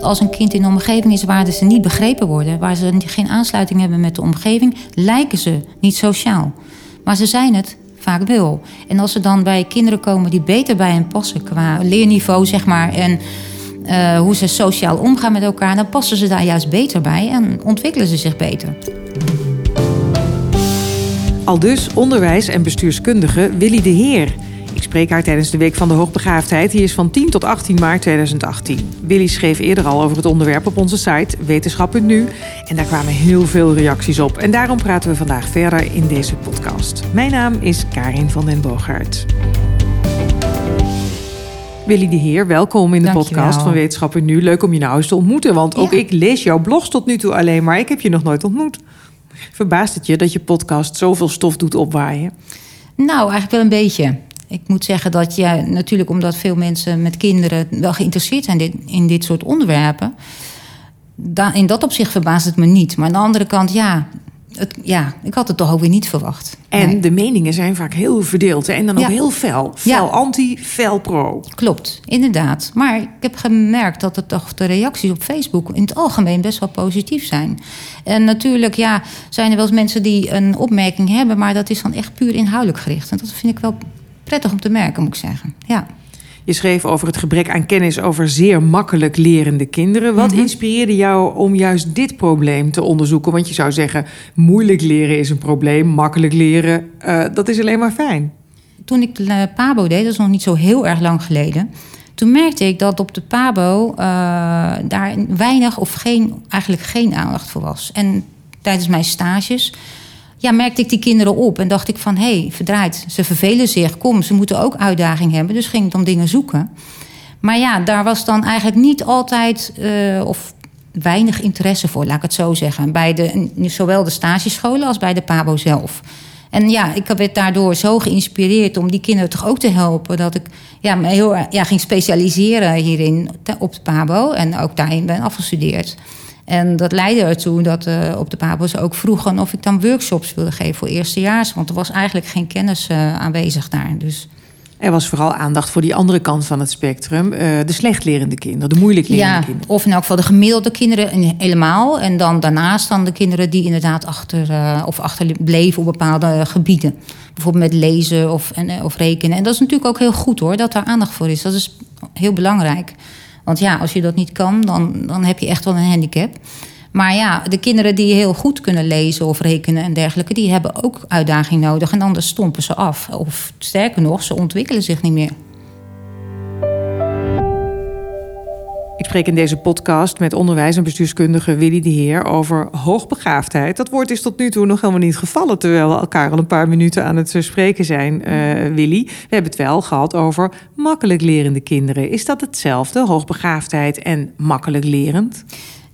als een kind in een omgeving is waar ze niet begrepen worden, waar ze geen aansluiting hebben met de omgeving, lijken ze niet sociaal. Maar ze zijn het vaak wel. En als ze dan bij kinderen komen die beter bij hen passen qua leerniveau, zeg maar, en uh, hoe ze sociaal omgaan met elkaar, dan passen ze daar juist beter bij en ontwikkelen ze zich beter. Al dus onderwijs- en bestuurskundige Willy de Heer. Spreek haar tijdens de Week van de Hoogbegaafdheid. Die is van 10 tot 18 maart 2018. Willy schreef eerder al over het onderwerp op onze site wetenschap.nu. En daar kwamen heel veel reacties op. En daarom praten we vandaag verder in deze podcast. Mijn naam is Karin van den Boogaard. Willy de Heer, welkom in de podcast van Wetenschappen Nu. Leuk om je nou eens te ontmoeten, want ook ik lees jouw blogs tot nu toe alleen maar. Ik heb je nog nooit ontmoet. Verbaast het je dat je podcast zoveel stof doet opwaaien? Nou, eigenlijk wel een beetje. Ik moet zeggen dat je natuurlijk, omdat veel mensen met kinderen wel geïnteresseerd zijn in dit soort onderwerpen. In dat opzicht verbaast het me niet. Maar aan de andere kant, ja, het, ja, ik had het toch ook weer niet verwacht. En de meningen zijn vaak heel verdeeld. En dan ook heel fel. Fel anti, fel pro. Klopt, inderdaad. Maar ik heb gemerkt dat het toch de reacties op Facebook in het algemeen best wel positief zijn. En natuurlijk ja, zijn er wel eens mensen die een opmerking hebben, maar dat is dan echt puur inhoudelijk gericht. En dat vind ik wel prettig om te merken, moet ik zeggen. Ja. Je schreef over het gebrek aan kennis over zeer makkelijk lerende kinderen. Wat mhm. inspireerde jou om juist dit probleem te onderzoeken? Want je zou zeggen, moeilijk leren is een probleem, makkelijk leren, uh, dat is alleen maar fijn. Toen ik de PABO deed, dat is nog niet zo heel erg lang geleden. Toen merkte ik dat op de PABO uh, daar weinig of geen, eigenlijk geen aandacht voor was. En tijdens mijn stages ja, merkte ik die kinderen op en dacht ik van... hé, hey, verdraaid, ze vervelen zich, kom, ze moeten ook uitdaging hebben. Dus ging ik dan dingen zoeken. Maar ja, daar was dan eigenlijk niet altijd... Uh, of weinig interesse voor, laat ik het zo zeggen. Bij de, zowel de stagescholen als bij de PABO zelf. En ja, ik werd daardoor zo geïnspireerd om die kinderen toch ook te helpen... dat ik ja, me heel ja, ging specialiseren hierin op de PABO... en ook daarin ben afgestudeerd. En dat leidde ertoe dat uh, op de Pabels ook vroegen of ik dan workshops wilde geven voor eerstejaars. Want er was eigenlijk geen kennis uh, aanwezig daar. Dus. Er was vooral aandacht voor die andere kant van het spectrum. Uh, de slechtlerende kinderen, de moeilijk lerende ja, kinderen. Of in elk geval de gemiddelde kinderen helemaal. En dan daarnaast dan de kinderen die inderdaad achter, of achterbleven op bepaalde gebieden. Bijvoorbeeld met lezen of, en, of rekenen. En dat is natuurlijk ook heel goed hoor, dat daar aandacht voor is. Dat is heel belangrijk. Want ja, als je dat niet kan, dan, dan heb je echt wel een handicap. Maar ja, de kinderen die heel goed kunnen lezen of rekenen en dergelijke, die hebben ook uitdaging nodig. En anders stompen ze af. Of sterker nog, ze ontwikkelen zich niet meer. Spreek in deze podcast met onderwijs- en bestuurskundige Willy de Heer over hoogbegaafdheid. Dat woord is tot nu toe nog helemaal niet gevallen, terwijl we elkaar al een paar minuten aan het spreken zijn, uh, Willy. We hebben het wel gehad over makkelijk lerende kinderen. Is dat hetzelfde, hoogbegaafdheid en makkelijk lerend?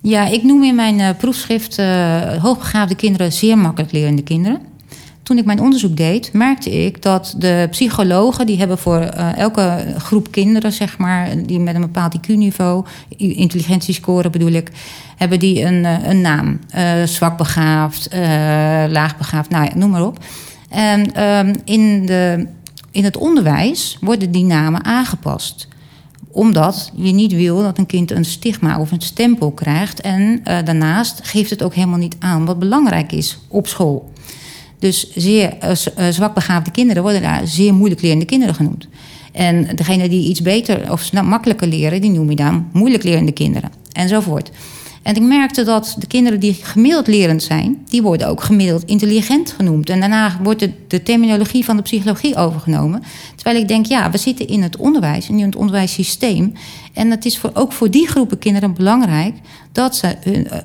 Ja, ik noem in mijn uh, proefschrift uh, hoogbegaafde kinderen zeer makkelijk lerende kinderen toen ik mijn onderzoek deed, merkte ik dat de psychologen, die hebben voor uh, elke groep kinderen, zeg maar, die met een bepaald IQ-niveau, intelligentiescore bedoel ik, hebben die een, uh, een naam. Uh, zwakbegaafd, laagbegaafd, nou ja, noem maar op. En um, in, de, in het onderwijs worden die namen aangepast omdat je niet wil dat een kind een stigma of een stempel krijgt. En uh, daarnaast geeft het ook helemaal niet aan wat belangrijk is op school. Dus zeer uh, zwakbegaafde kinderen worden daar zeer moeilijk lerende kinderen genoemd. En degene die iets beter of makkelijker leren, die noem je dan moeilijk lerende kinderen. Enzovoort. En ik merkte dat de kinderen die gemiddeld lerend zijn, die worden ook gemiddeld intelligent genoemd. En daarna wordt de, terminologie van de psychologie overgenomen. Terwijl ik denk, ja, we zitten in het onderwijs, in het onderwijssysteem. En het is voor, ook voor die groepen kinderen belangrijk dat ze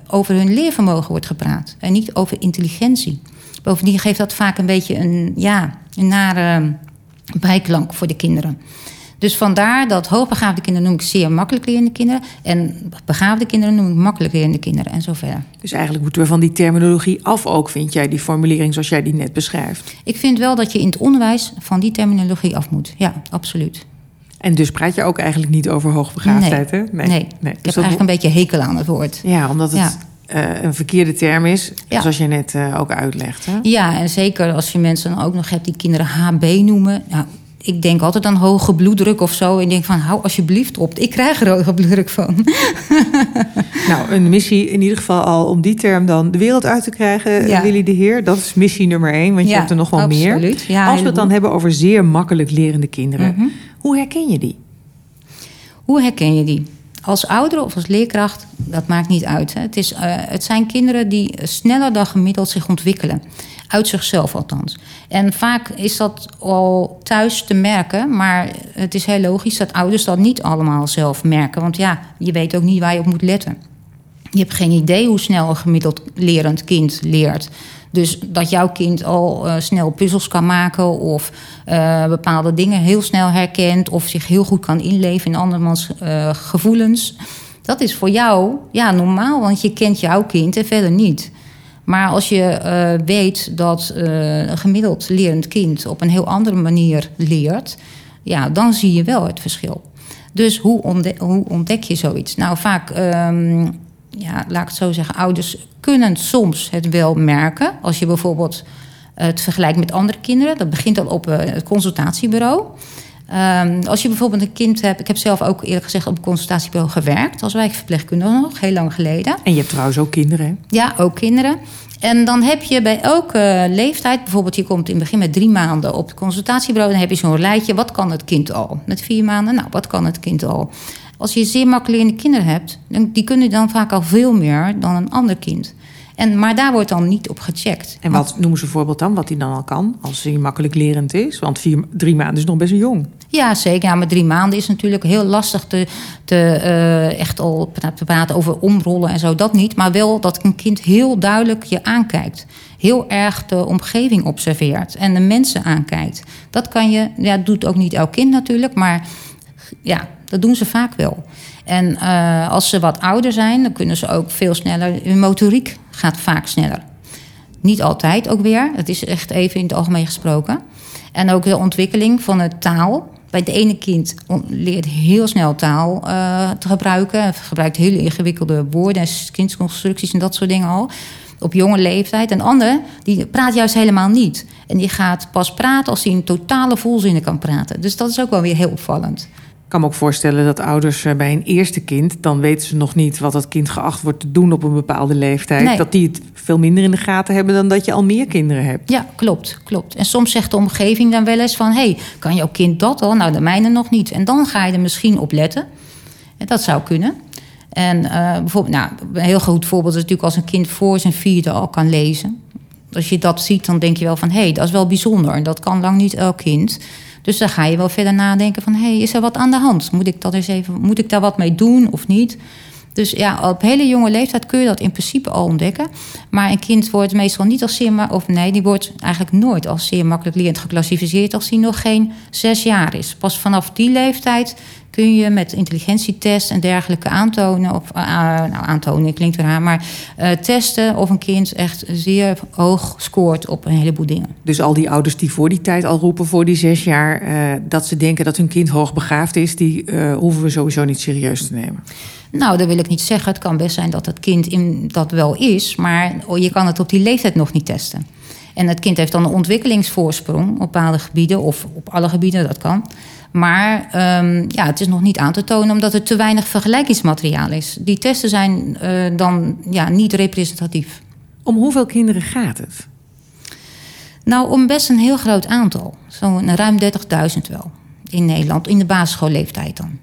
over hun leervermogen wordt gepraat. En niet over intelligentie. Bovendien geeft dat vaak een beetje een, ja, een nare bijklank voor de kinderen. Dus vandaar dat hoogbegaafde kinderen noem ik zeer makkelijk lerende kinderen. En begaafde kinderen noem ik makkelijk lerende kinderen en zo verder. Dus eigenlijk moeten we van die terminologie af ook, vind jij, die formulering zoals jij die net beschrijft? Ik vind wel dat je in het onderwijs van die terminologie af moet. Ja, absoluut. En dus praat je ook eigenlijk niet over hoogbegaafdheid, nee. hè? Nee, nee. nee. ik dus heb eigenlijk een beetje hekel aan het woord. Ja, omdat het... Ja uh, een verkeerde term is, zoals je net uh, ook uitlegt. Hè? Ja, en zeker als je mensen dan ook nog hebt die kinderen HB noemen. Nou, ik denk altijd aan hoge bloeddruk of zo. En denk van, hou alsjeblieft op. Ik krijg er hoge bloeddruk van. nou, een missie in ieder geval al om die term dan de wereld uit te krijgen, ja. Willy de Heer. Dat is missie nummer één, want je hebt er nog wel absoluut. meer. Als we het dan hebben over zeer makkelijk lerende kinderen. Mhm. Hoe herken je die? Hoe herken je die? Als ouder of als leerkracht, dat maakt niet uit. Het, is, uh, het zijn kinderen die sneller dan gemiddeld zich ontwikkelen. Uit zichzelf althans. En vaak is dat al thuis te merken, maar het is heel logisch dat ouders dat niet allemaal zelf merken. Want ja, je weet ook niet waar je op moet letten. Je hebt geen idee hoe snel een gemiddeld lerend kind leert. Dus dat jouw kind al uh, snel puzzels kan maken of uh, bepaalde dingen heel snel herkent of zich heel goed kan inleven in andermans uh, gevoelens. Dat is voor jou ja, normaal, want je kent jouw kind en verder niet. Maar als je weet dat een gemiddeld lerend kind op een heel andere manier leert, ja, dan zie je wel het verschil. Dus hoe, ontdek, hoe ontdek je zoiets? Nou, vaak, um, ja, laat ik het zo zeggen, ouders kunnen soms het wel merken. Als je bijvoorbeeld het vergelijkt met andere kinderen, dat begint al op uh, het consultatiebureau. Um, als je bijvoorbeeld een kind hebt, ik heb zelf ook eerlijk gezegd op een consultatiebureau gewerkt als wijkverpleegkundige nog, heel lang geleden. En je hebt trouwens ook kinderen, hè? Ja, ook kinderen. En dan heb je bij elke leeftijd, bijvoorbeeld je komt in het begin met drie maanden op het consultatiebureau, dan heb je zo'n lijstje, wat kan het kind al? Met vier maanden, nou, wat kan het kind al? Als je zeer makkelijk kinderen hebt, die kunnen dan vaak al veel meer dan een ander kind. En, maar daar wordt dan niet op gecheckt. En wat noemen ze een voorbeeld dan, wat hij dan al kan, als hij makkelijk lerend is? Want vier, drie maanden is nog best jong. Ja, zeker. Ja, maar drie maanden is natuurlijk heel lastig te, te uh, echt al te praten over omrollen en zo. Dat niet. Maar wel dat een kind heel duidelijk je aankijkt. Heel erg de omgeving observeert en de mensen aankijkt. Dat kan je, ja, doet ook niet elk kind natuurlijk, maar ja, dat doen ze vaak wel. En uh, als ze wat ouder zijn, dan kunnen ze ook veel sneller. Hun motoriek gaat vaak sneller. Niet altijd ook weer. Het is echt even in het algemeen gesproken. En ook de ontwikkeling van de taal. Bij het ene kind leert heel snel taal uh, te gebruiken. Het gebruikt hele ingewikkelde woorden en kindsconstructies en dat soort dingen al. Op jonge leeftijd. En de ander, die praat juist helemaal niet. En die gaat pas praten als hij in totale volzinnen kan praten. Dus dat is ook wel weer heel opvallend kan me ook voorstellen dat ouders eh, bij een eerste kind... dan weten ze nog niet wat dat kind geacht wordt te doen op een bepaalde leeftijd. Dat die het veel minder in de gaten hebben dan dat je al meer kinderen hebt. Ja, klopt, klopt. En soms zegt de omgeving dan wel eens van... hé, hey, kan jouw kind dat al? Nou, de mijne nog niet. En dan ga je er misschien op letten. Dat zou kunnen. En uh, bijvoorbeeld, nou, een heel goed voorbeeld is natuurlijk als een kind voor zijn vierde al kan lezen. Als je dat ziet, dan denk je wel van hé, hey, dat is wel bijzonder. En dat kan lang niet elk kind. Dus dan ga je wel verder nadenken van... hé, hey, is er wat aan de hand? Moet ik, dat eens even, moet ik daar wat mee doen of niet? Dus ja, op hele jonge leeftijd kun je dat in principe al ontdekken. Maar een kind wordt meestal niet als zeer... of nee, die wordt eigenlijk nooit als zeer makkelijk lerend geclassificeerd... als hij nog geen zes jaar is. Pas vanaf die leeftijd kun je met intelligentietest en dergelijke aantonen, of uh, nou, aantonen klinkt raar, maar uh, testen of een kind echt zeer hoog scoort op een heleboel dingen. Dus al die ouders die voor die tijd al roepen, voor die zes jaar, dat ze denken dat hun kind hoogbegaafd is, die hoeven we sowieso niet serieus te nemen. Nou, dat wil ik niet zeggen. Het kan best zijn dat het kind in, dat wel is, maar je kan het op die leeftijd nog niet testen. En het kind heeft dan een ontwikkelingsvoorsprong op bepaalde gebieden, of op alle gebieden, dat kan. Maar um, ja, het is nog niet aan te tonen omdat er te weinig vergelijkingsmateriaal is. Die testen zijn uh, dan ja, niet representatief. Om hoeveel kinderen gaat het? Nou, om best een heel groot aantal. Zo'n ruim 30.000 wel. In Nederland, in de basisschoolleeftijd dan.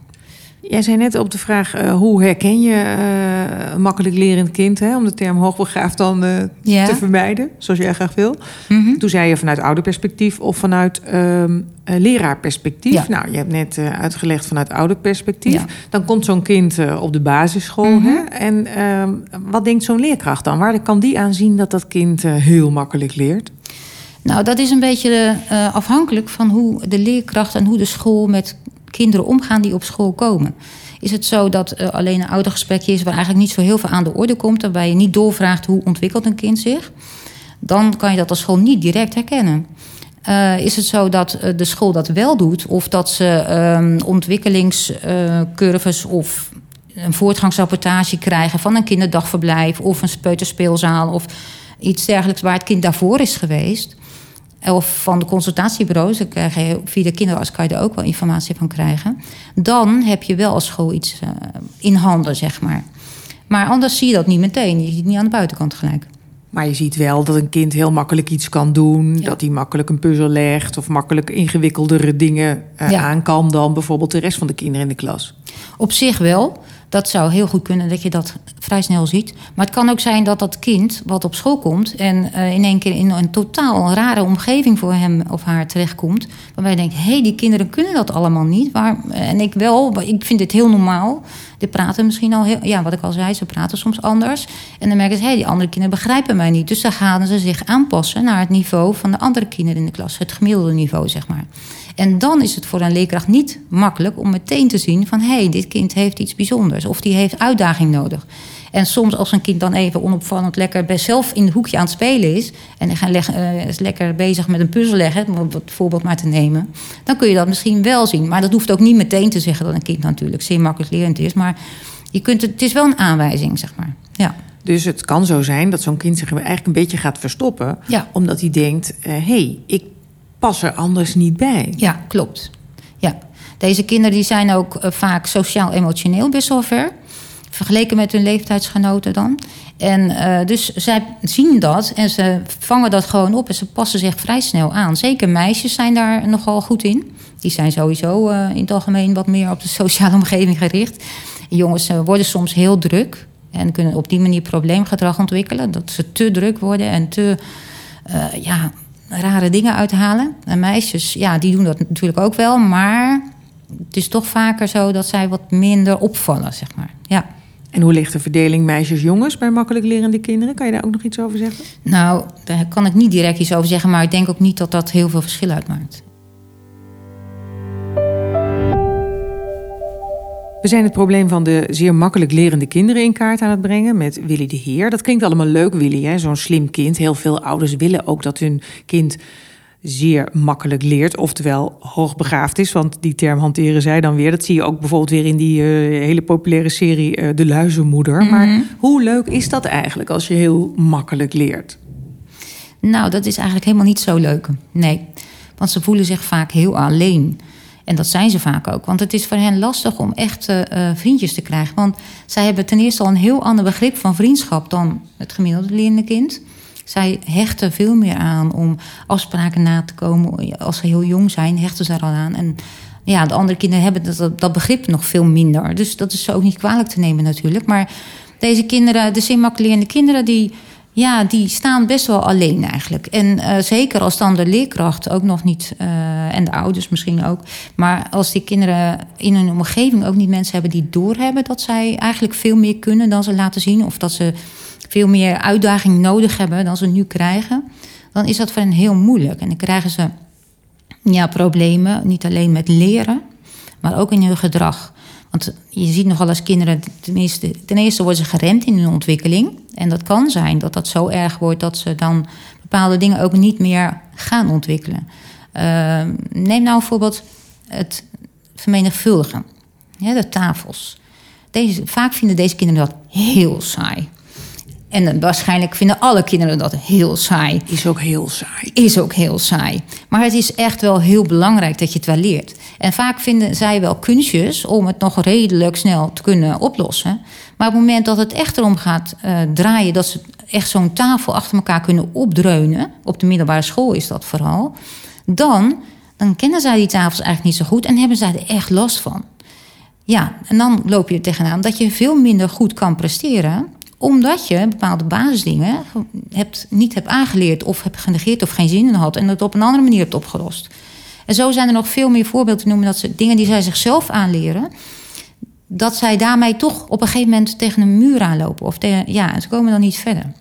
Jij zei net op de vraag uh, hoe herken je uh, een makkelijk lerend kind, hè, om de term hoogbegaafd dan uh, ja. te vermijden, zoals jij graag wil. Mm -hmm. Toen zei je vanuit ouderperspectief of vanuit ehm, leraarperspectief. Ja. Nou, je hebt net uitgelegd vanuit ouderperspectief. Ja. Dan komt zo'n kind op de basisschool. Mm -hmm. hè, en ehm, wat denkt zo'n leerkracht dan? Waar kan die aan zien dat dat kind heel makkelijk leert? Nou, dat is een beetje afhankelijk van hoe de leerkracht en hoe de school met kinderen omgaan die op school komen. Is het zo dat uh, alleen een oudergesprekje is waar eigenlijk niet zo heel veel aan de orde komt, waarbij je niet doorvraagt hoe ontwikkelt een kind zich, dan kan je dat als school niet direct herkennen. Uh, is het zo dat uh, de school dat wel doet, of dat ze uh, ontwikkelingscurves of een voortgangsrapportage krijgen van een kinderdagverblijf of een speuterspeelzaal of iets dergelijks waar het kind daarvoor is geweest? Of van de consultatiebureaus, dan krijg je, via de kinderarts kan je er ook wel informatie van krijgen. Dan heb je wel als school iets uh, in handen, zeg maar. Maar anders zie je dat niet meteen. Je ziet het niet aan de buitenkant gelijk. Maar je ziet wel dat een kind heel makkelijk iets kan doen. Dat hij makkelijk een puzzel legt of makkelijk ingewikkeldere dingen uh, aan kan dan bijvoorbeeld de rest van de kinderen in de klas. Op zich wel. Dat zou heel goed kunnen dat je dat vrij snel ziet. Maar het kan ook zijn dat dat kind wat op school komt en uh, in één keer in een totaal rare omgeving voor hem of haar terechtkomt. Waarbij je denkt: hé, hey, die kinderen kunnen dat allemaal niet. Waar, en ik wel, ik vind dit heel normaal. Die praten misschien al heel, ja, wat ik al zei, ze praten soms anders. En dan merken ze: hé, hey, die andere kinderen begrijpen mij niet. Dus dan gaan ze zich aanpassen naar het niveau van de andere kinderen in de klas, het gemiddelde niveau, zeg maar. En dan is het voor een leerkracht niet makkelijk om meteen te zien van hé, hey, dit kind heeft iets bijzonders of die heeft uitdaging nodig. En soms als een kind dan even onopvallend lekker bij zelf in het hoekje aan het spelen is en gaan leg, uh, is lekker bezig met een puzzel leggen, om het voorbeeld maar te nemen, dan kun je dat misschien wel zien. Maar dat hoeft ook niet meteen te zeggen dat een kind natuurlijk zeer makkelijk lerend is. Maar je kunt het, het is wel een aanwijzing, zeg maar. Ja. Dus het kan zo zijn dat zo'n kind zich eigenlijk een beetje gaat verstoppen, ja. omdat hij denkt: hé, uh, hey, ik pas er anders niet bij. Ja, klopt. Ja. Deze kinderen die zijn ook uh, vaak sociaal-emotioneel best wel ver. Vergeleken met hun leeftijdsgenoten dan. En uh, dus zij zien dat en ze vangen dat gewoon op en ze passen zich vrij snel aan. Zeker meisjes zijn daar nogal goed in. Die zijn sowieso uh, in het algemeen wat meer op de sociale omgeving gericht. Jongens worden soms heel druk en kunnen op die manier probleemgedrag ontwikkelen. Dat ze te druk worden en te ja, rare dingen uithalen. En meisjes, ja, die doen dat natuurlijk ook wel, maar het is toch vaker zo dat zij wat minder opvallen, zeg maar. Ja. En hoe ligt de verdeling meisjes-jongens bij makkelijk lerende kinderen? Kan je daar ook nog iets over zeggen? Nou, daar kan ik niet direct iets over zeggen, maar ik denk ook niet dat dat heel veel verschil uitmaakt. We zijn het probleem van de zeer makkelijk lerende kinderen in kaart aan het brengen met Willy de Heer. Dat klinkt allemaal leuk, Willy, zo'n slim kind. Heel veel ouders willen ook dat hun kind zeer makkelijk leert, oftewel hoogbegaafd is. Want die term hanteren zij dan weer. Dat zie je ook bijvoorbeeld weer in die uh, hele populaire serie uh, De Luizenmoeder. Mm -hmm. Maar hoe leuk is dat eigenlijk als je heel makkelijk leert? Nou, dat is eigenlijk helemaal niet zo leuk. Nee, want ze voelen zich vaak heel alleen. En dat zijn ze vaak ook. Want het is voor hen lastig om echt uh, vriendjes te krijgen. Want zij hebben ten eerste al een heel ander begrip van vriendschap dan het gemiddelde lerende kind. Zij hechten veel meer aan om afspraken na te komen. Als ze heel jong zijn, hechten ze er al aan. En ja, de andere kinderen hebben dat, dat begrip nog veel minder. Dus dat is ook niet kwalijk te nemen natuurlijk. Maar deze kinderen, de zinmakkelerende kinderen, die, ja, die staan best wel alleen eigenlijk. En uh, zeker als dan de leerkracht ook nog niet, uh, en de ouders misschien ook. Maar als die kinderen in hun omgeving ook niet mensen hebben die doorhebben dat zij eigenlijk veel meer kunnen dan ze laten zien. Of dat ze veel meer uitdaging nodig hebben dan ze nu krijgen, dan is dat voor hen heel moeilijk. En dan krijgen ze ja, problemen, niet alleen met leren, maar ook in hun gedrag. Want je ziet nogal als kinderen, ten eerste, ten eerste worden ze geremd in hun ontwikkeling. En dat kan zijn dat dat zo erg wordt dat ze dan bepaalde dingen ook niet meer gaan ontwikkelen. Uh, neem nou bijvoorbeeld het vermenigvuldigen, de tafels. Deze, vaak vinden deze kinderen dat heel saai. En waarschijnlijk vinden alle kinderen dat heel saai. Is ook heel saai. Is ook heel saai. Maar het is echt wel heel belangrijk dat je het wel leert. En vaak vinden zij wel kunstjes om het nog redelijk snel te kunnen oplossen. Maar op het moment dat het echt erom gaat uh, draaien, dat ze echt zo'n tafel achter elkaar kunnen opdreunen, op de middelbare school is dat vooral, dan, dan kennen zij die tafels eigenlijk niet zo goed en hebben zij er echt last van. Ja, en dan loop je er tegenaan dat je veel minder goed kan presteren omdat je bepaalde basisdingen hebt, niet hebt aangeleerd of hebt genegeerd of geen zin in had en het op een andere manier hebt opgelost. En zo zijn er nog veel meer voorbeelden te noemen dat ze dingen die zij zichzelf aanleren, dat zij daarmee toch op een gegeven moment tegen een muur aanlopen. Of tegen, ja, ze komen dan niet verder.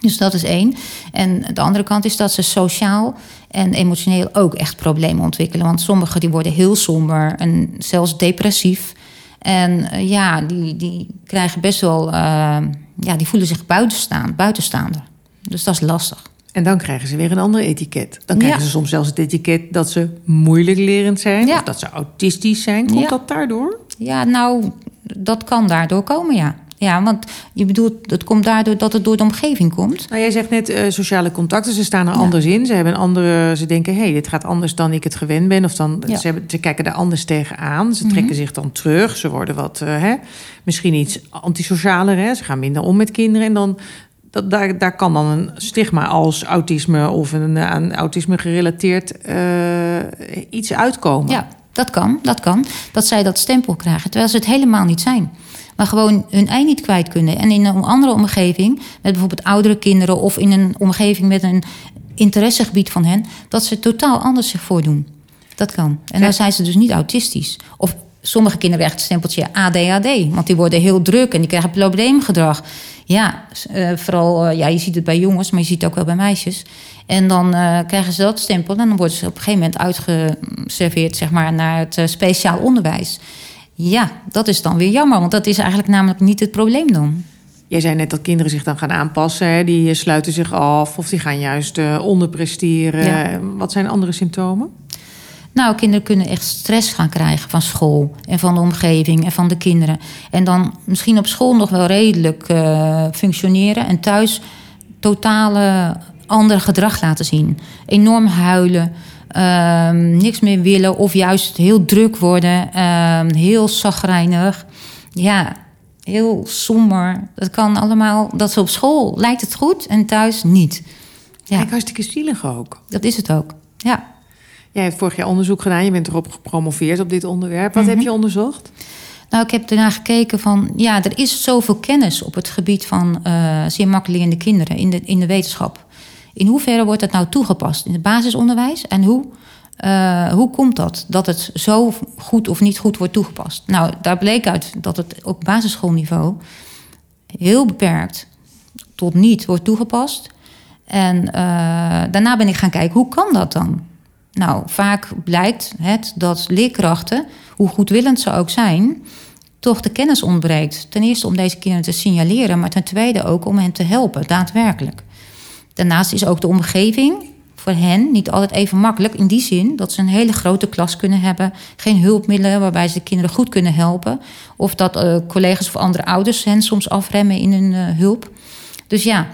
Dus dat is één. En de andere kant is dat ze sociaal en emotioneel ook echt problemen ontwikkelen. Want sommigen die worden heel somber en zelfs depressief. En uh, ja, die, die krijgen best wel, uh, ja, die voelen zich buitenstaan, buitenstaander. Dus dat is lastig. En dan krijgen ze weer een ander etiket. Dan krijgen ja. ze soms zelfs het etiket dat ze moeilijk lerend zijn. Ja. Of dat ze autistisch zijn. Komt ja. dat daardoor? Ja, nou, dat kan daardoor komen, ja. Ja, want je bedoelt, het komt daardoor dat het door de omgeving komt. Nou, jij zegt net eh, sociale contacten, ze staan er Ja. anders in. Ze hebben andere, ze denken, hé, hey, dit gaat anders dan ik het gewend ben. Of dan, Ja. ze, hebben, ze kijken er anders tegenaan. Ze Mhm. trekken zich dan terug. Ze worden wat, eh, hè, misschien iets antisocialer. Hè? Ze gaan minder om met kinderen. En dan, dat, daar, daar kan dan een stigma als autisme of een eh, aan autisme gerelateerd iets uitkomen. Ja, dat kan, dat kan. Dat zij dat stempel krijgen, terwijl ze het helemaal niet zijn. Maar gewoon hun ei niet kwijt kunnen. En in een andere omgeving, met bijvoorbeeld oudere kinderen... of in een omgeving met een interessegebied van hen... dat ze totaal anders zich voordoen. Dat kan. En dan zijn ze dus niet autistisch. Of sommige kinderen krijgen het stempeltje ADHD. Want die worden heel druk en die krijgen probleemgedrag. Ja, eh, vooral, eh, ja, je ziet het bij jongens, maar je ziet het ook wel bij meisjes. En dan eh, krijgen ze dat stempel en dan worden ze op een gegeven moment uitgeserveerd zeg maar, naar het speciaal onderwijs. Ja, dat is dan weer jammer, want dat is eigenlijk namelijk niet het probleem dan. Jij zei net dat kinderen zich dan gaan aanpassen. Hè? Die eh, sluiten zich af of die gaan juist eh, onderpresteren. Ja. Wat zijn andere symptomen? Nou, kinderen kunnen echt stress gaan krijgen van school en van de omgeving en van de kinderen. En dan misschien op school nog wel redelijk eh, functioneren en thuis totale ander gedrag laten zien. Enorm huilen, niks meer willen of juist heel druk worden, ehm, heel zagrijnig. Ja, heel somber. Dat kan allemaal, dat ze op school lijkt het goed en thuis niet. Ja, Kijk, hartstikke zielig ook. dat is het ook. Ja. Jij hebt vorig jaar onderzoek gedaan. Je bent erop gepromoveerd op dit onderwerp. Wat Mhm. heb je onderzocht? Nou, ik heb daarna gekeken van, ja, er is zoveel kennis op het gebied van eh zeer makkelijk in de kinderen, in de, in de wetenschap. In hoeverre wordt dat nou toegepast in het basisonderwijs en hoe, eh, hoe komt dat, dat het zo goed of niet goed wordt toegepast? Nou, daar bleek uit dat het op basisschoolniveau heel beperkt tot niet wordt toegepast. En eh, daarna ben ik gaan kijken, hoe kan dat dan? Nou, vaak blijkt het dat leerkrachten, hoe goedwillend ze ook zijn, toch de kennis ontbreekt. Ten eerste om deze kinderen te signaleren, maar ten tweede ook om hen te helpen, daadwerkelijk. Daarnaast is ook de omgeving voor hen niet altijd even makkelijk. In die zin dat ze een hele grote klas kunnen hebben, geen hulpmiddelen waarbij ze de kinderen goed kunnen helpen. Of dat eh, collega's of andere ouders hen soms afremmen in hun eh, hulp. Dus ja,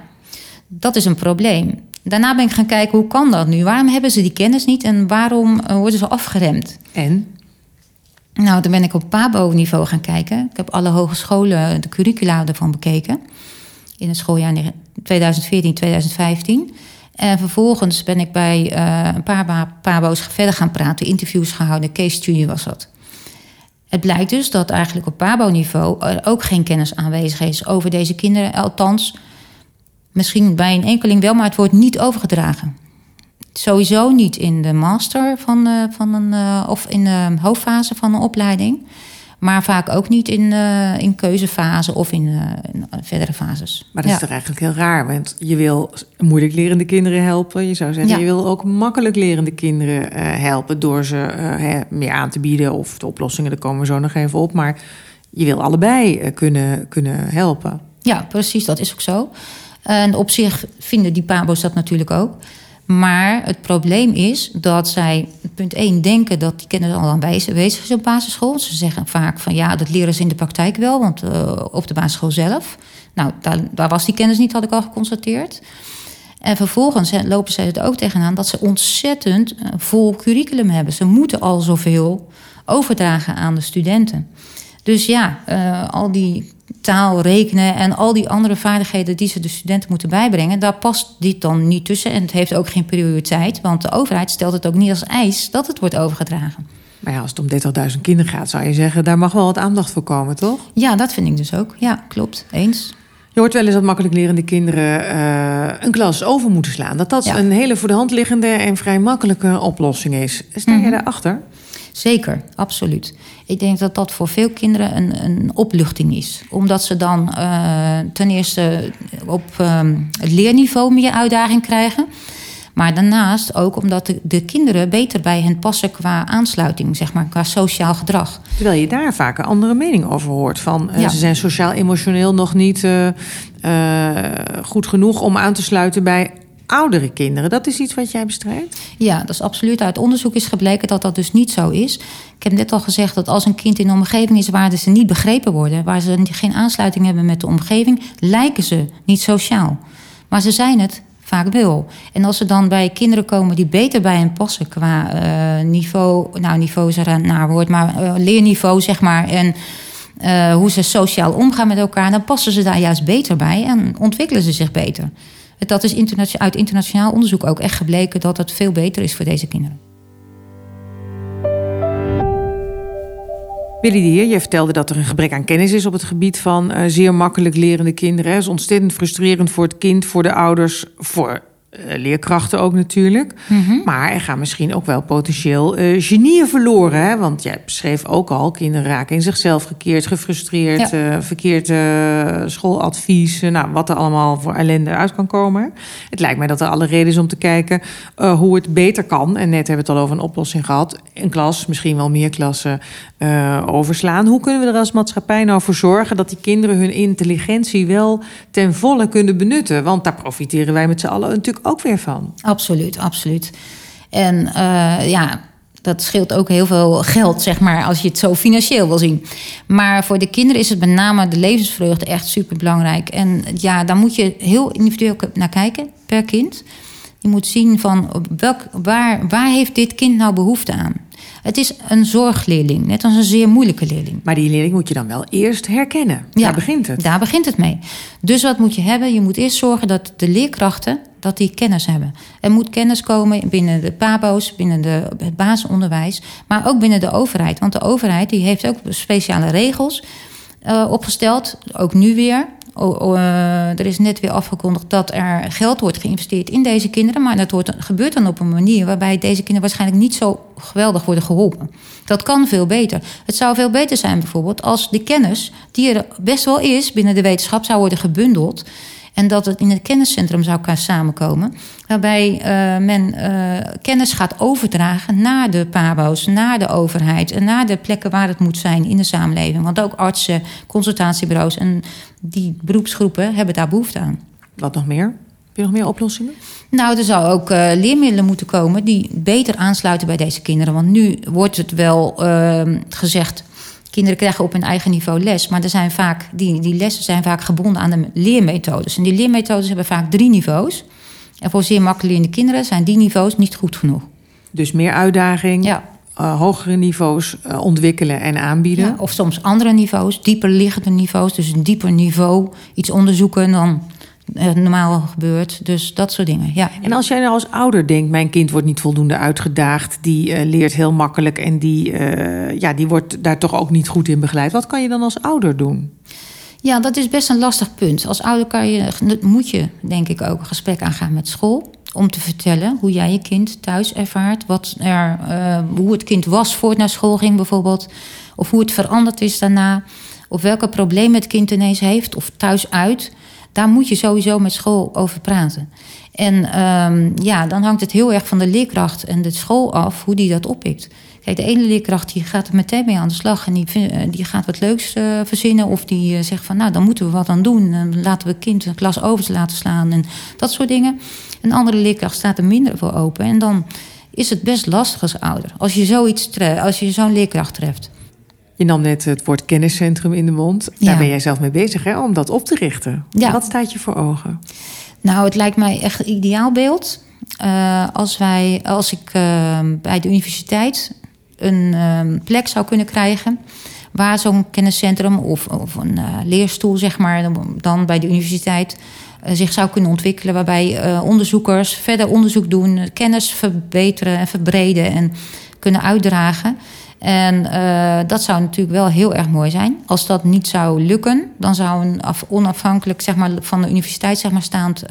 dat is een probleem. Daarna ben ik gaan kijken, hoe kan dat nu? Waarom hebben ze die kennis niet en waarom eh, worden ze afgeremd? En? Nou, dan ben ik op PABO-niveau gaan kijken. Ik heb alle hogescholen de curricula ervan bekeken. In het schooljaar 2014, 2015. En vervolgens ben ik bij eh, een paar PABO's verder gaan praten. Interviews gehouden, case study was dat. Het blijkt dus dat eigenlijk op PABO-niveau... ook geen kennis aanwezig is over deze kinderen. Althans, misschien bij een enkeling wel, maar het wordt niet overgedragen. Sowieso niet in de master van, eh, van een, eh, of in de hoofdfase van een opleiding. Maar vaak ook niet in, eh, in keuzefase of in, eh, in verdere fases. Maar dat Ja. is toch eigenlijk heel raar. Want je wil moeilijk lerende kinderen helpen. Je zou zeggen, Ja. je wil ook makkelijk lerende kinderen eh, helpen... door ze eh, hè, meer aan te bieden. Of de oplossingen, daar komen we zo nog even op. Maar je wil allebei eh, kunnen, kunnen helpen. Ja, precies, dat is ook zo. En op zich vinden die pabo's dat natuurlijk ook. Maar het probleem is dat zij, punt 1, denken dat die kennis al aanwezig is op basisschool. Ze zeggen vaak van ja, dat leren ze in de praktijk wel, want eh, op de basisschool zelf. Nou, daar, daar was die kennis niet, had ik al geconstateerd. En vervolgens lopen zij er ook tegenaan dat ze ontzettend eh, vol curriculum hebben. Ze moeten al zoveel overdragen aan de studenten. Dus ja, eh, al die taal, rekenen en al die andere vaardigheden die ze de studenten moeten bijbrengen, daar past dit dan niet tussen. En het heeft ook geen prioriteit, want de overheid stelt het ook niet als eis dat het wordt overgedragen. Maar ja, als het om 30.000 kinderen gaat, zou je zeggen... daar mag wel wat aandacht voor komen, toch? Ja, dat vind ik dus ook. Ja, klopt. Eens. Je hoort wel eens dat makkelijk lerende kinderen eh, een klas over moeten slaan. Dat dat Ja. een hele voor de hand liggende en vrij makkelijke oplossing is. Sta Mhm. jij daarachter? Zeker, absoluut. Ik denk dat dat voor veel kinderen een, een opluchting is. Omdat ze dan eh, ten eerste op ehm, het leerniveau meer uitdaging krijgen. Maar daarnaast ook omdat de, de kinderen beter bij hen passen qua aansluiting, zeg maar, qua sociaal gedrag. Terwijl je daar vaak een andere mening over hoort. Van eh, ze zijn sociaal-emotioneel nog niet eh, goed genoeg om aan te sluiten bij oudere kinderen. Dat is iets wat jij bestrijdt? Ja, dat is absoluut. Uit onderzoek is gebleken dat dat dus niet zo is. Ik heb net al gezegd dat als een kind in een omgeving is waar ze niet begrepen worden, waar ze geen aansluiting hebben met de omgeving, lijken ze niet sociaal. Maar ze zijn het vaak wel. En als ze dan bij kinderen komen die beter bij hen passen qua uh, niveau, nou niveau is er een naar woord, maar uh, leerniveau zeg maar en uh, hoe ze sociaal omgaan met elkaar, dan passen ze daar juist beter bij en ontwikkelen ze zich beter. Dat is interna uit internationaal onderzoek ook echt gebleken dat het veel beter is voor deze kinderen. Willy de je vertelde dat er een gebrek aan kennis is op het gebied van uh, zeer makkelijk lerende kinderen. Dat is ontzettend frustrerend voor het kind, voor de ouders, voor eh, leerkrachten ook natuurlijk. Mhm. Maar er gaan misschien ook wel potentieel uh, genieën verloren. Hè? Want jij beschreef ook al, kinderen raken in zichzelf gekeerd, gefrustreerd, ja. uh, verkeerd schooladvies. nou, wat er allemaal voor ellende uit kan komen. Het lijkt mij dat er alle reden is om te kijken hoe het beter kan. En net hebben we het al over een oplossing gehad. Een klas, misschien wel meer klassen overslaan. Hoe kunnen we er als maatschappij nou voor zorgen dat die kinderen hun intelligentie wel ten volle kunnen benutten? Want daar profiteren wij met z'n allen natuurlijk ook weer van. Absoluut, absoluut. En uh, ja, dat scheelt ook heel veel geld, zeg maar, als je het zo financieel wil zien. Maar voor de kinderen is het met name de levensvreugde echt super belangrijk. En ja, daar moet je heel individueel naar kijken per kind. Je moet zien van welk, waar, waar heeft dit kind nou behoefte aan? Het is een zorgleerling, net als een zeer moeilijke leerling. Maar die leerling moet je dan wel eerst herkennen. Ja, daar begint het. Daar begint het mee. Dus wat moet je hebben? Je moet eerst zorgen dat de leerkrachten dat die kennis hebben. Er moet kennis komen binnen de PABO's, binnen de, het basisonderwijs, maar ook binnen de overheid. Want de overheid die heeft ook speciale regels uh, opgesteld, ook nu weer. Uh, er is net weer afgekondigd dat er geld wordt geïnvesteerd in deze kinderen. Maar dat gebeurt dan op een manier waarbij deze kinderen waarschijnlijk niet zo geweldig worden geholpen. Dat kan veel beter. Het zou veel beter zijn bijvoorbeeld als de kennis, die er best wel is binnen de wetenschap, zou worden gebundeld. En dat het in het kenniscentrum zou kunnen samenkomen. Waarbij uh, men uh, kennis gaat overdragen naar de PABO's, naar de overheid en naar de plekken waar het moet zijn in de samenleving. Want ook artsen, consultatiebureaus en die beroepsgroepen hebben daar behoefte aan. Wat nog meer? Heb je nog meer oplossingen? Nou, er zou ook uh, leermiddelen moeten komen die beter aansluiten bij deze kinderen. Want nu wordt het wel gezegd Kinderen krijgen op hun eigen niveau les, maar er zijn vaak, die, die lessen zijn vaak gebonden aan de leermethodes. En die leermethodes hebben vaak drie niveaus. En voor zeer makkelijk kinderen zijn die niveaus niet goed genoeg. Dus meer uitdaging, ja. Uh, hogere niveaus uh, ontwikkelen en aanbieden. Ja, of soms andere niveaus, dieper liggende niveaus. Dus een dieper niveau, iets onderzoeken dan uh, normaal gebeurt. Dus dat soort dingen, ja. En als jij nou als ouder denkt... mijn kind wordt niet voldoende uitgedaagd... die leert heel makkelijk en die, ja, die wordt daar toch ook niet goed in begeleid. Wat kan je dan als ouder doen? Ja, dat is best een lastig punt. Als ouder kan je, moet je, denk ik, ook een gesprek aangaan met school... om te vertellen hoe jij je kind thuis ervaart. Wat er, hoe het kind was voor het naar school ging bijvoorbeeld. Of hoe het veranderd is daarna. Of welke problemen het kind ineens heeft of thuis uit... Daar moet je sowieso met school over praten. En um, ja, dan hangt het heel erg van de leerkracht en de school af hoe die dat oppikt. Kijk, de ene leerkracht die gaat er meteen mee aan de slag en die, eh, die gaat wat leuks uh, verzinnen. Of die uh, zegt van nou, dan moeten we wat aan doen. En laten we kind een klas over laten slaan en dat soort dingen. Een andere leerkracht staat er minder voor open. En dan is het best lastig als ouder. Als je zoiets als je zo'n leerkracht treft. Je nam net het woord kenniscentrum in de mond. Daar ben jij zelf mee bezig hè, om dat op te richten. Ja. Wat staat je voor ogen? Nou, het lijkt mij echt een ideaal beeld. Uh, als, wij, als ik uh, bij de universiteit een uh, plek zou kunnen krijgen waar zo'n kenniscentrum of, of een uh, leerstoel, zeg maar, dan bij de universiteit zich zou kunnen ontwikkelen. Waarbij onderzoekers verder onderzoek doen, kennis verbeteren en verbreden en kunnen uitdragen. En dat zou natuurlijk wel heel erg mooi zijn. Als dat niet zou lukken, dan zou een af, onafhankelijk zeg maar, van de universiteit zeg maar, staand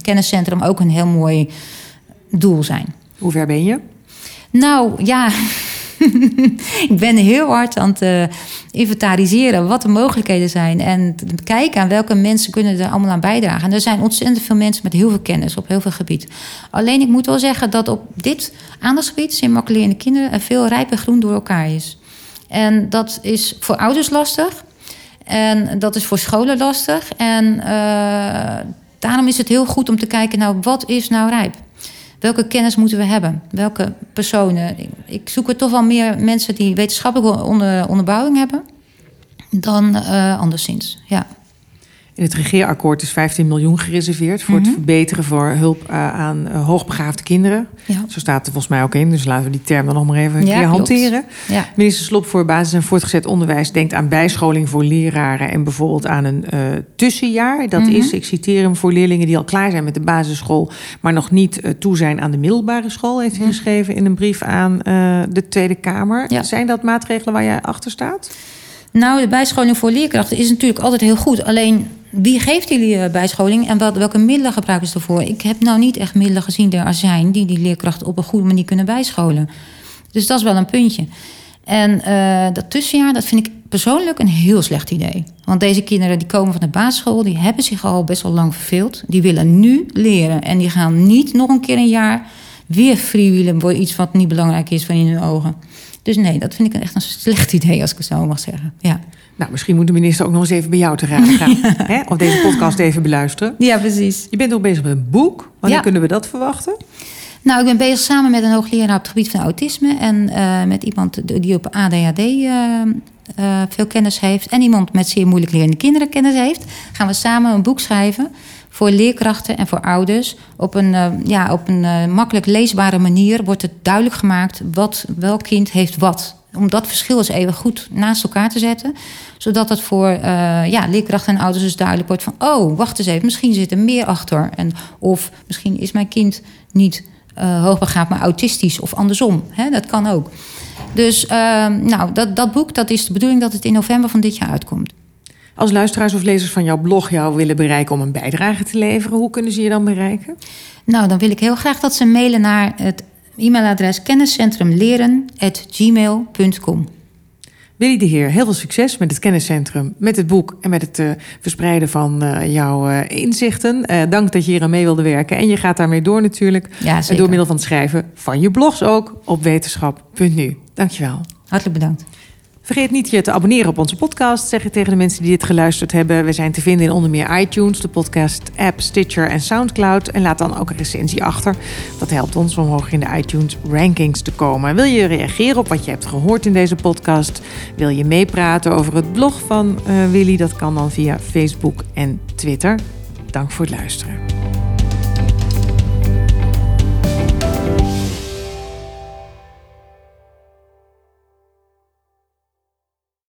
kenniscentrum ook een heel mooi doel zijn. Hoe ver ben je? Nou ja, ik ben heel hard aan het uh, inventariseren wat de mogelijkheden zijn. En kijken aan welke mensen kunnen er allemaal aan bijdragen. En er zijn ontzettend veel mensen met heel veel kennis op heel veel gebied. Alleen ik moet wel zeggen dat op dit aandachtsgebied, makkelijke kinderen, er veel rijp en groen door elkaar is. En dat is voor ouders lastig. En dat is voor scholen lastig. En uh, daarom is het heel goed om te kijken, nou, wat is nou rijp? Welke kennis moeten we hebben? Welke personen? Ik, zoek er toch wel meer mensen die wetenschappelijke onder, onderbouwing hebben dan uh, anderszins. Ja. In het regeerakkoord is 15 miljoen gereserveerd voor het mhm. verbeteren voor hulp uh, aan uh, hoogbegaafde kinderen. Ja. Zo staat er volgens mij ook in, dus laten we die term dan nog maar even een keer hanteren. Ja. Minister Slop voor basis- en voortgezet onderwijs denkt aan bijscholing voor leraren en bijvoorbeeld aan een uh, tussenjaar. Dat mhm. is, ik citeer hem, voor leerlingen die al klaar zijn met de basisschool, maar nog niet toe zijn aan de middelbare school, heeft hij geschreven in een brief aan de Tweede Kamer. Zijn dat maatregelen waar jij achter staat? Nou, de bijscholing voor leerkrachten is natuurlijk altijd heel goed. Alleen wie geeft die eh, bijscholing en welke middelen gebruiken ze ervoor? Ik heb nou niet echt middelen gezien er zijn die die leerkrachten op een goede manier kunnen bijscholen. Dus dat is wel een puntje. En uh, dat tussenjaar, dat vind ik persoonlijk een heel slecht idee. Want deze kinderen die komen van de basisschool, die hebben zich al best wel lang verveeld. Die willen nu leren en die gaan niet nog een keer een jaar weer freewheelen voor iets wat niet belangrijk is van in hun ogen. Dus nee, dat vind ik echt een slecht idee, als ik het zo mag zeggen. Ja. Nou, misschien moet de minister ook nog eens even bij jou te raden gaan. hè? Of deze podcast even beluisteren. Ja, precies. Je bent ook bezig met een boek. Wanneer kunnen we dat verwachten? Nou, ik ben bezig samen met een hoogleraar op het gebied van autisme. En uh, met iemand die op ADHD uh, uh, veel kennis heeft. En iemand met zeer moeilijk lerende kinderen kennis heeft. Gaan we samen een boek schrijven voor leerkrachten en voor ouders. Op een, uh, ja, op een uh, makkelijk leesbare manier wordt het duidelijk gemaakt wat welk kind heeft wat. Om dat verschil eens even goed naast elkaar te zetten. Zodat het voor uh, ja, leerkrachten en ouders dus duidelijk wordt van... oh, wacht eens even, misschien zit er meer achter. En, of misschien is mijn kind niet hoogbegaafd, maar autistisch. Of andersom, hè, dat kan ook. Dus nou, dat, dat boek, dat is de bedoeling dat het in november van dit jaar uitkomt. Als luisteraars of lezers van jouw blog jou willen bereiken om een bijdrage te leveren, hoe kunnen ze je dan bereiken? Nou, dan wil ik heel graag dat ze mailen naar het e-mailadres kenniscentrumleren.gmail.com. Willy de Heer, heel veel succes met het kenniscentrum, met het boek en met het uh, verspreiden van uh, jouw uh, inzichten. dank dat je hier aan mee wilde werken. En je gaat daarmee door natuurlijk. Ja, zeker. Door middel van het schrijven van je blogs ook op wetenschap.nu. Dankjewel. Hartelijk bedankt. Vergeet niet je te abonneren op onze podcast. Zeg je tegen de mensen die dit geluisterd hebben. We zijn te vinden in onder meer iTunes, de podcast-app Stitcher en Soundcloud. En laat dan ook een recensie achter. Dat helpt ons om hoger in de iTunes rankings te komen. Wil je reageren op wat je hebt gehoord in deze podcast? Wil je meepraten over het blog van uh, Willy? Dat kan dan via Facebook en Twitter. Dank voor het luisteren.